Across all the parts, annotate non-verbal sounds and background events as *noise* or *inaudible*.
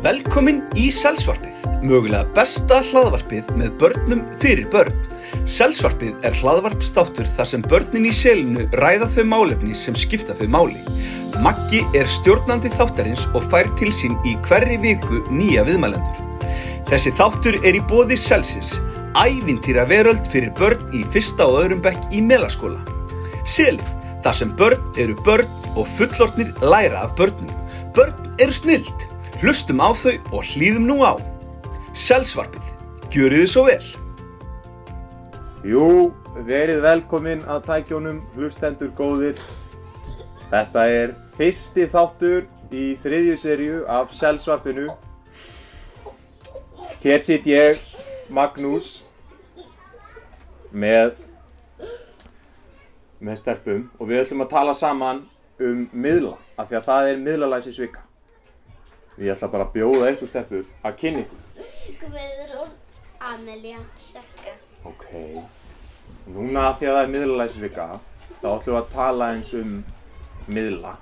Velkomin í Selsvarpið, mögulega besta hlaðvarpið með börnum fyrir börn. Selsvarpið er hlaðvarpstáttur þar sem börnin í selinu ræða þau málefni sem skipta þau máli. Maggi er stjórnandi þáttarins og fær til sín í hverri viku nýja viðmælendur. Þessi þáttur er í bóði Selsins, ævintýra veröld fyrir börn í fyrsta og öðrum bekk í melaskóla. Selið, þar sem börn eru börn og fullornir læra af börnum. Börn eru snild. Hlustum á þau og hlýðum nú á. Selsvarpið, gjöru þið svo vel. Jú, verið velkomin að tækjónum, hlustendur góðir. Þetta er fyrsti þáttur í þriðju serju af Selsvarpinu. Hér sitt ég, Magnús, með, með stelpum og við ætlum að tala saman um miðla, af því að það er miðlalæsi svika. Ég ætla bara að bjóða ykkur stelpur að ykkur. Guðrún, Amelía, Selka. Ok, núna því að það er miðlalæsvika þá ætlum við að tala eins um miðla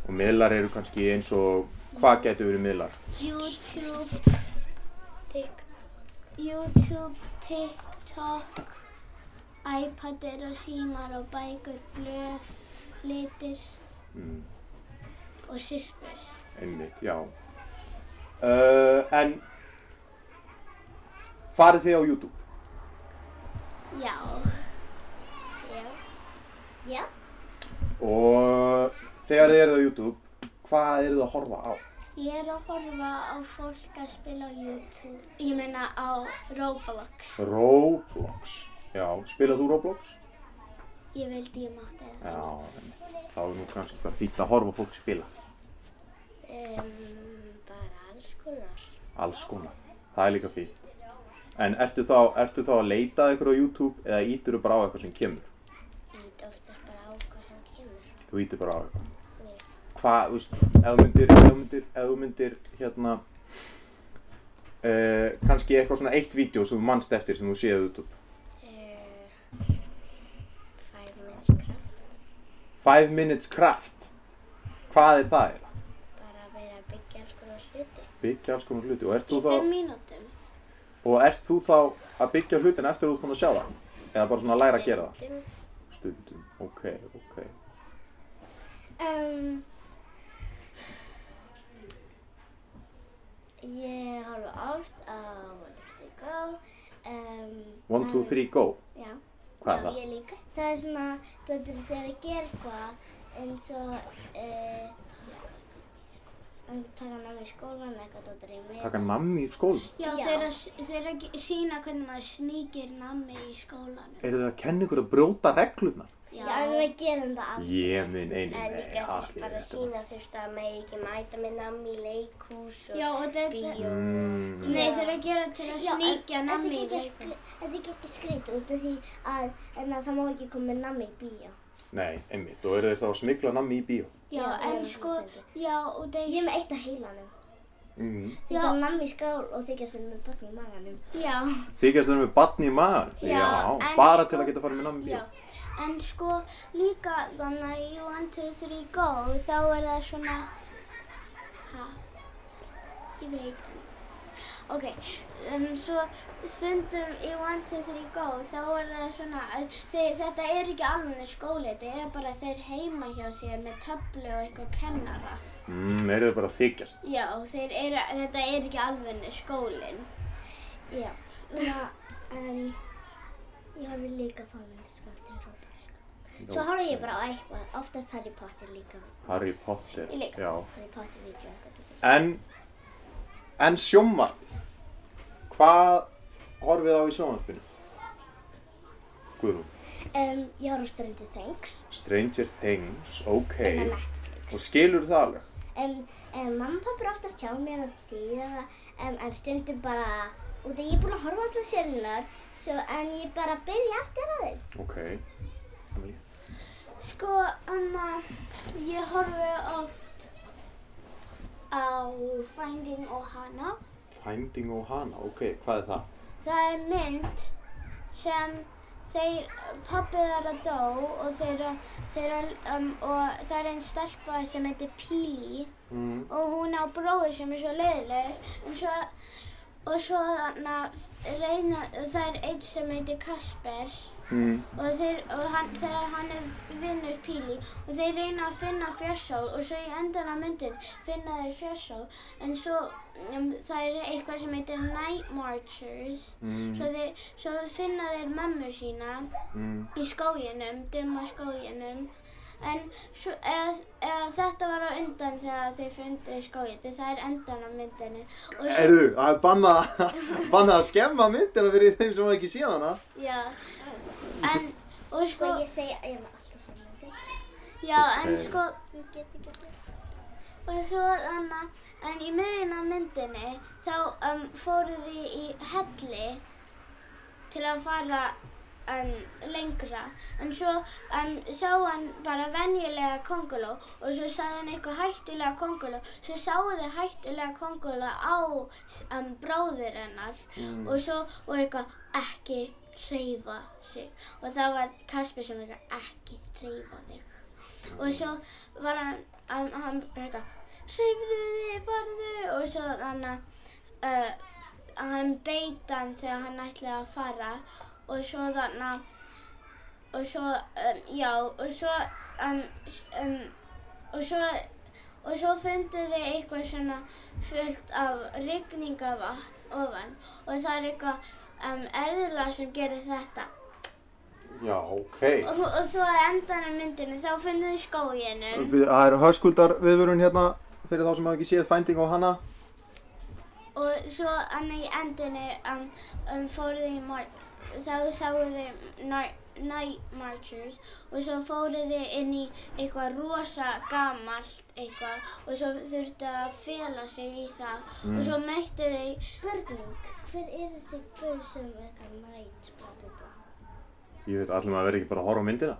og miðlar eru kannski eins og hvað getur verið miðlar? YouTube, Tik, YouTube, TikTok, iPadir og símar og bækur, blöð, litir Mm, og sýspurs. Einmitt, já uh, En farið þið á YouTube? Já. Já. Já. og þegar þið eruð á YouTube hvað eruð að horfa á? Ég er að horfa á fólk að spila á YouTube. Ég meina á Roblox. Roblox Já, spilað þú Roblox? Ég vildi ég mátti það. Já, þá er nú kannski bara fýtt að horfa fólk spila Um, bara alls konar. alls konar, það er líka fínt en ertu þá, ertu þá að leita að ykkur á YouTube eða ítur þú bara á eitthvað sem kemur veit oftast bara á hvað sem kemur. þú ítur bara á eitthvað Ég. hvað, þú veist, ef þú myndir ef þú myndir, ef þú myndir hérna uh, kannski eitthvað svona eitt vídeo sem þú mannst eftir sem þú séð á YouTube Uh, five minutes craft. 5 minutes craft hvað er það eiginlega? Bara að vera að byggja alls konar hluti. Byggja alls konar hluti og ert Í þú þá, fimm mínútum. og ert þú þá að byggja hlutin eftir að þú ert búin að sjá það eða bara svona að læra að gera það Stundum. stundum, ok, ok Um, ég horfa oft á One, Two, Three, Go. Um, 1, 2, 3, go Já. Hvað er Já, það? ég líka. Það er svona, þetta er þegar ég ger eitthvað eins og uh, um, taka námi í skólan eitthvað, þetta er í mig. taka nammi í skóla Já, þeir þeir að sína hvernig maður sníkir nammi í skólanum. eru þið að kenna ykkur að brjóta reglurnar? Já, en við gerum það alltaf. Ég minn einu En líka þú veist allir bara að þetta. sína veist að maður ekki mæta með nammi í leikhús og Já, og þetta... bíó. Mm, Nei, þeir eru að gera til að Já, en sníkja nammi í Þetta leikum. er ekki skrít út af því að, en að það má ekki koma með nammi í bíó. Nei, einmitt, og eru þeir þá að smigla nammi í bíó? Já, Já, en sko, já, og þeir... Ég er með eitt á heilanum. Mm. Þú veist að nammi í skál og þykjast þeim með barni í maganum. Já, Þykjast þeir með batni í maður? Já, en bara sko- til að geta farið með nammi í já. En sko, líka þannig að í One, Two, Three, Go, þá er það svona... Hæ? Ég veit. Ok, um, svo stundum í One, Two, Three, Go, þá er það svona... Þeir, þetta er ekki alveg skóli, þetta er bara þeir heima hjá sér með töflu og eitthvað kennara. Mm, eru þeir bara að þykjast? Já, þeir eru, þetta er ekki alveg skólinn. Já. En ég horfi líka þá með skapti Roblox. Svo horfi ég bara á eitthvað, oftast Harry Potter líka. Harry Potter, já. Harry Potter vídeo eitthvað. En, en sjónvarpið, hvað horfið á í sjónvarpinu? Guðrún, Um, ég horfi á Stranger Things. Stranger Things, ok. En á Netflix. Og skilur það alveg? En, en mamma og pappa er oftast hjá mér og það, en, en stundum bara, út af ég er búin að horfa sérlunar, svo en ég bara byrja eftir að þeim. Ok. Sko, Anna, ég horfi oft á Finding Ohana. Finding Ohana, ok, hvað er það? Það er mynd sem þeir, pabbi þeirra dó og þeirra, þeirra, um, og það er einn stelpa sem heitir Píli Mm. og hún á bróður sem er svo leiðilegur en svo, og svo þarna reyna, það er einn sem heitir Kasper Mm. og, þeir, og hann, þegar hann er vinnur Píli og þeir reyna að finna fjársál og svo í endan á myndin finna þeir fjársál en svo um, það er eitthvað sem heitir Night Marchers Mm. svo, þeir, svo finna þeir mömmu sína Mm. í skóginum, dimma skóginum en svo, eða, eða þetta var á undan þegar þeir fundu í skógin það er endan á myndinni og svo, Erðu, það er bannað *laughs* banna að skemma myndina fyrir þeim sem hafa ekki séð hana. já, en og Sko sko, ég segja, ég er alltaf fórmyndin. já, en Ok. sko Ég get ekki þetta. Og svo þannig, en í miðjun af myndinni þá um, fóru þið í helli til að fara um, lengra. En svo um, sá hann bara venjulega konguló og svo sagði hann eitthvað hættulega konguló. Svo sáu þið hættulega konguló á um, bróðir hennar og svo voru eitthvað ekki hreyfa sig. Og það var Kasper sem eitthvað ekki hreyfa þig. Og svo var hann, hann, hann eitthvað, hreyfðu þig, farðu, og svo þannig að uh, hann beit hann þegar hann ætlaði að fara og svo þannig og svo, um, já, og svo, um, um, og svo, og svo fundu þið eitthvað svona fullt af rigningavatn ofan og það er eitthvað erðla sem gerir þetta. Já, ok. Og, og svo að endan á myndinu þá finnum við skóginum. Það er höskuldar viðvörun hérna fyrir þá sem hafa ekki séð Finding á hana. Og svo annað í endinu um, um, fóruð þið í mar þá sáu þið nar- Night Marchers og svo fóruð þið inn í eitthvað rosa gamalt eitthvað og svo þurftu að fela sig í það og svo mættu þið Spurning, hver er þessi guð sem er eitthvað nætt, bla bla bla. Ég veit allir maður verður ekki bara að horfa á myndina.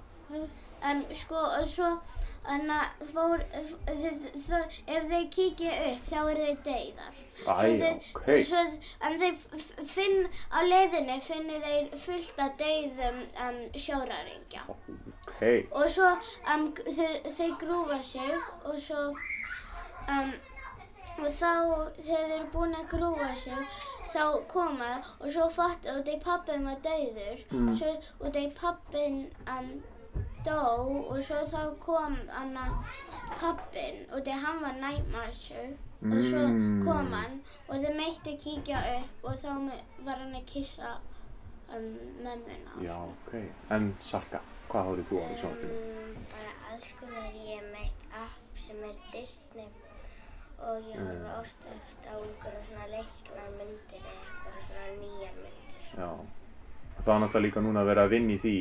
En sko, og svo, að fór, ef þeir kíkja upp, þá eru þeir deyðar. Æ, Svo þeir- ok. Svo, en þeir finn, á leiðinni finnir þeir fullt af deyðum um, sjóraringja. Ok. Og svo, um, þeir, þeir grúfa sig og svo, um, og þá, þegar þeir eru búin að grúfa sig, þá koma og svo fatt út í pappin var deyður, Mm. svo út í pappin um, dó og svo þá kom anna pappin og því hann var Night Marcher og svo Mm. kom hann og þau meitti kíkja upp og þá var hann að kissa um, mömmuna. Já, ok. En Salka, hvað horfið þú á í sjónvarpinu? Um, bara alls konar ég er með eitt app sem er Disney og ég horfa oft eftir á einhverja svona leikla myndir eða einhverja svona nýjar myndir. Já. Það er náttúrulega líka núna að vera að vinna í því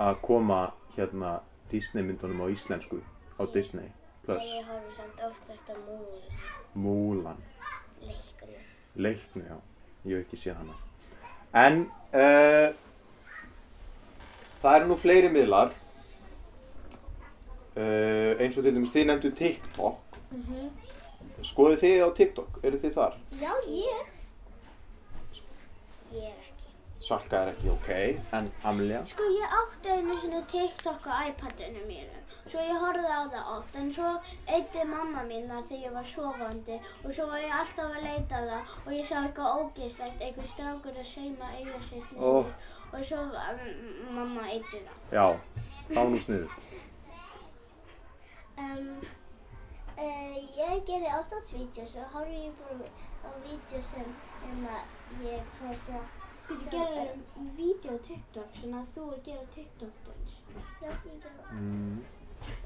að koma hérna Disney myndunum á íslensku á Disney En Plus. ég horfi samt oftast á múl, Múlan. leikunum. Leiknu, já. Ég hef ekki séð hana. En uh, það eru nú fleiri miðlar. Uh, eins og til dæmis þið nefndu TikTok. Skoðið þið á TikTok? Eru þið þar? Já, ég. Ég er. Salka er ekki ok, en Amelia? Sko ég átti einu sinni TikTok á iPadinu mínu, svo ég horfði á það oft, en svo eitti mamma mín það þegar ég var sofandi og svo var ég alltaf að leita að það og ég sá eitthvað ógeðslegt, eitthvað strákur að sauma auga sitt niður Ó. og svo um, mamma eitti það. Já, þá nú sniður. Um, uh, ég gerir oftast vídeos og horfi ég bara á vídeos sem að ég hvort að Þú gerir vídeo á TikTok, svona að þú að gera TikTok-dans. Já, ég ger það. Mm.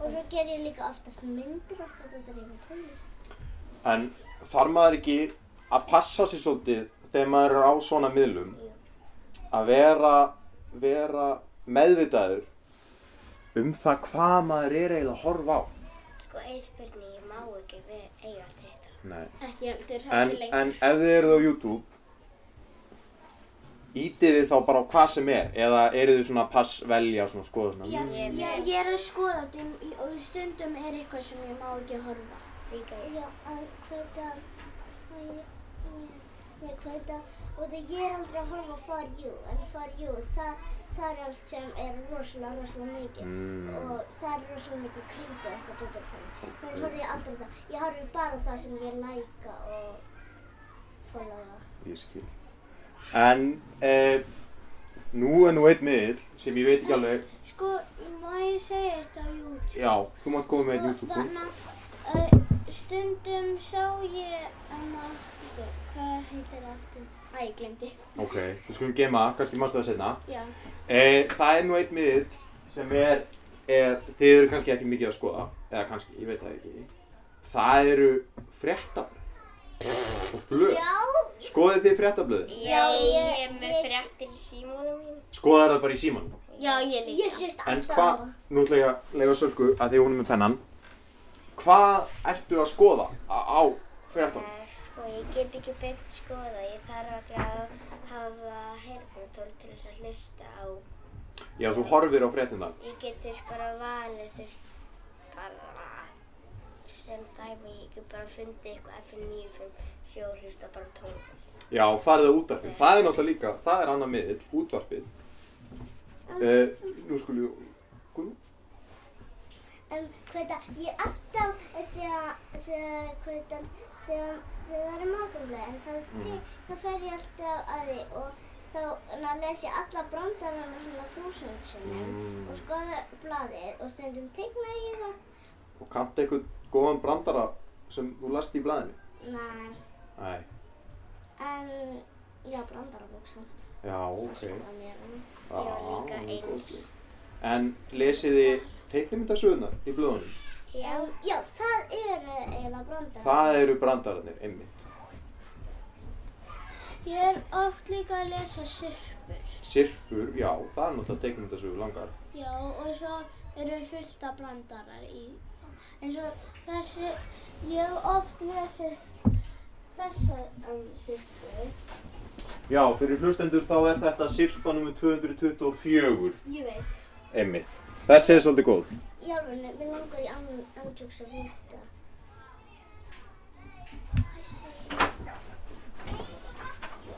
Og svo ger ég líka oftast myndir okkar þetta er yfir tónlist. En þarf maður ekki að passa sér svolítið þegar maður er á svona miðlum Jú. að vera, vera meðvitaður um það hvað maður er eiginlega að horfa á? Sko, einn spurning, ég má ekki við eiga þetta. Nei. Ekki heldur, En, ekki lengur. en ef þið eruð á YouTube, ítið þið þá bara á hvað sem er eða eru þið svona að pass velja svona skoðuna? Já, Ég er ég, ég er að skoða þetta í- og stundum er eitthvað sem ég má ekki horfa. Líka ég. Já, en hvita, ég, hvita, og það ég er aldrei að horfa For You, en For You, það, það er allt sem er rosalega, rosalega mikið Mm. og það er rosalega mikið kringu eitthvað dóttur svona. Þannig horfði ég aldrei það. Ég horfði bara það sem ég læka og followa. Ég skil. En eh, nú er nú einn miðl sem ég veit ekki alveg, Sko, má ég segja þetta á YouTube? já, þú mátt koma með einn YouTube. Þannig að stundum sá ég, veitu, hvað heitir það aftur? Æ, ég glemdi. Ok, við skulum gema, kannski mannstu það setna. Já. Eh, það er nú einn miðl sem er, er, þið eru kannski ekki mikið að skoða, eða kannski, ég veit það ekki. Það eru fréttablöð og blöð. Já. Skoðið þið fréttablöðin? Já, ég er með fréttir í símónum mín. Skoðið það bara í síman. Já, ég líka. Ég hlust En alltaf hvað, á. nú ætla ég að lega sölku að því hún er með pennan. Hvað ertu að skoða á, á fréttunum? Eh, Sko, ég get ekki beint skoða. Ég þarf ekki að hafa heyrnatól til þess að hlusta á. Já, þú horfir á fréttunar. Ég get þú veist bara valið veist bara sem dæmi. Ég get bara fundið eitthvað F957 og hlusta bara tónlist. Já, farið á útvarpið. Það er náttúrulega líka, það er annað miðl, útvarpið. Uh, nú skulum við? En hvað það, ég alltaf þegar, þegar, það, þegar, þegar það er morgunlega, en þá, mm. þá fer ég alltaf að því og þá les ég alla brandarana svona þúsund sinnum Mm. og skoða blaðið og stundum tegna ég það. Og kanntu einhvern góðan brandara sem þú last í blæðinu? Nei, Nei. en já, brandarabók samt. Já, ok. Salka mér hann. Já, líka eins. En lesið þið teiknumyndasöðunar í blöðunum? Já, Já, það eru eiginlega brandarar. Það eru brandararnir, einmitt. Ég er oft líka að lesa sirpur. Sirpur, já, það er náttúrulega teiknumyndasögur langar. Já, og svo eru fullt af brandarar í eins og þessi, ég hef oft lesið þessa um, sirpu. Já, fyrir hlustendur þá er þetta sirpa nr. 224. Ég veit. Einmitt. Þessi er svolítið góð. Í alveg, við langar í andjóks að vita.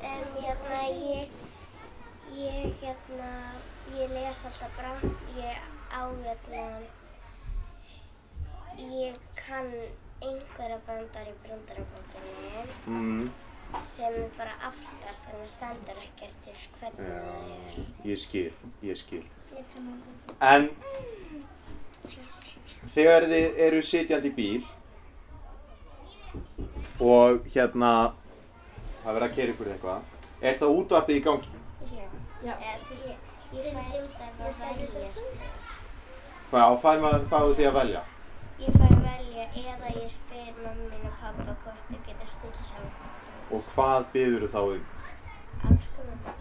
um, hérna ég, ég hérna, ég les alltaf brand, ég á hérna, ég kann einhverja brandar í brandarabókinni Mm, sem er bara aftast þannig að stendur ekkert til hvernig það er. ég skil, ég skil. Ég kann alveg. En þegar þið eru sitjandi í bíl og hérna það verður að kera ykkur eitthvað, er það útvarpið í gangi? Já. Já. Eða þú veist, ég fæ alltaf að velja. Hvað maður fáið því að velja? Ég eða ég spyr mammin og pappa hvort þau geta stilt saman. Og hvað byður þá um? Alls konar.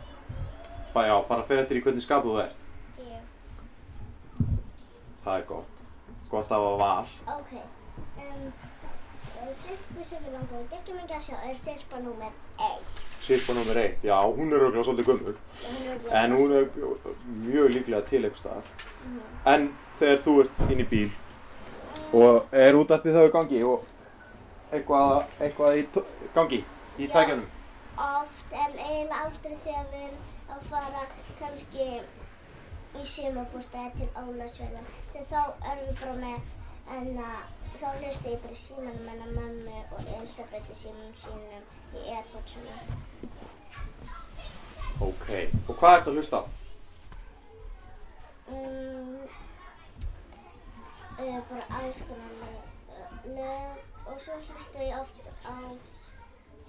Bara, já, bara fyrir eftir í hvernig skapu þú ert. Já. Það er gott. Gott að hafa val. Ok. Um, sirpu sem við langar að gegja mikið að sjá er sirpa númer 1. Sirpa nr. 1, já, hún er auðvitað svolítið gömul. En hún er mjög líklega til einhver staðar. En þegar þú ert inn í bíl og er útvarpið þá í gangi og eitthvað, eitthvað í gangi í tækjanum. Oft en eiginlega aldrei þegar við erum að fara kannski í sumarbústæði til Ólasjöla. Þegar þá erum við bara með en að þá hlusta ég bara símanum hennar mömmu og Elisabeth í símanum sínum í Airpodsuna. Ok. Og hvað ertu að hlusta á? Mm, uh, bara alls konar lög, og svo hlusta ég oft á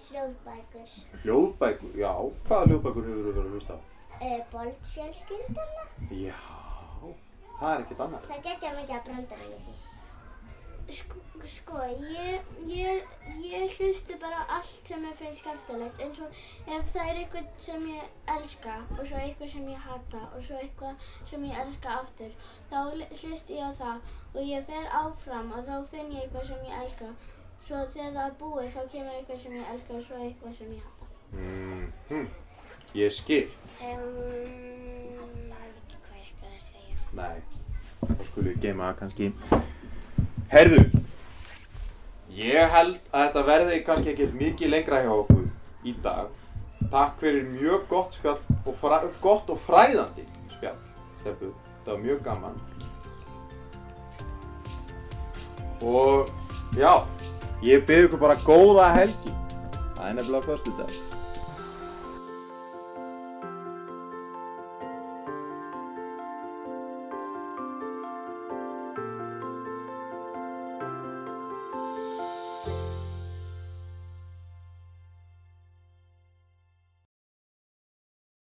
hljóðbækur. Hljóðbækur, já. Hvaða hljóðbækur hefur þú verið að hlusta á? Uh, Bolt-fjölskyldana. Já, það er ekkert annað. Það geggja mikið að brandarum í því. Sko, sko ég, ég, ég hlusti bara allt sem ég finnst skemmtilegt eins og ef það er eitthvað sem ég elska og svo eitthvað sem ég hata og svo eitthvað sem ég elska aftur þá hlusti ég á það og ég fer áfram og þá finn ég eitthvað sem ég elska svo þegar það er búið þá kemur eitthvað sem ég elska og svo eitthvað sem ég hata Mm, hm. Ég skil. Um, ég veit ekki hvað ég ætti að segja. Nei, þá skulum við geima það kannski. Herðu, ég held að þetta verði kannski ekkert mikið lengra hjá okkur í dag. Takk fyrir mjög gott spjall og fræ, gott og fræðandi spjall. steppu. Það var mjög gaman. Og já, ég byrði ykkur bara góða helgi. Það er nefnilega föstudag.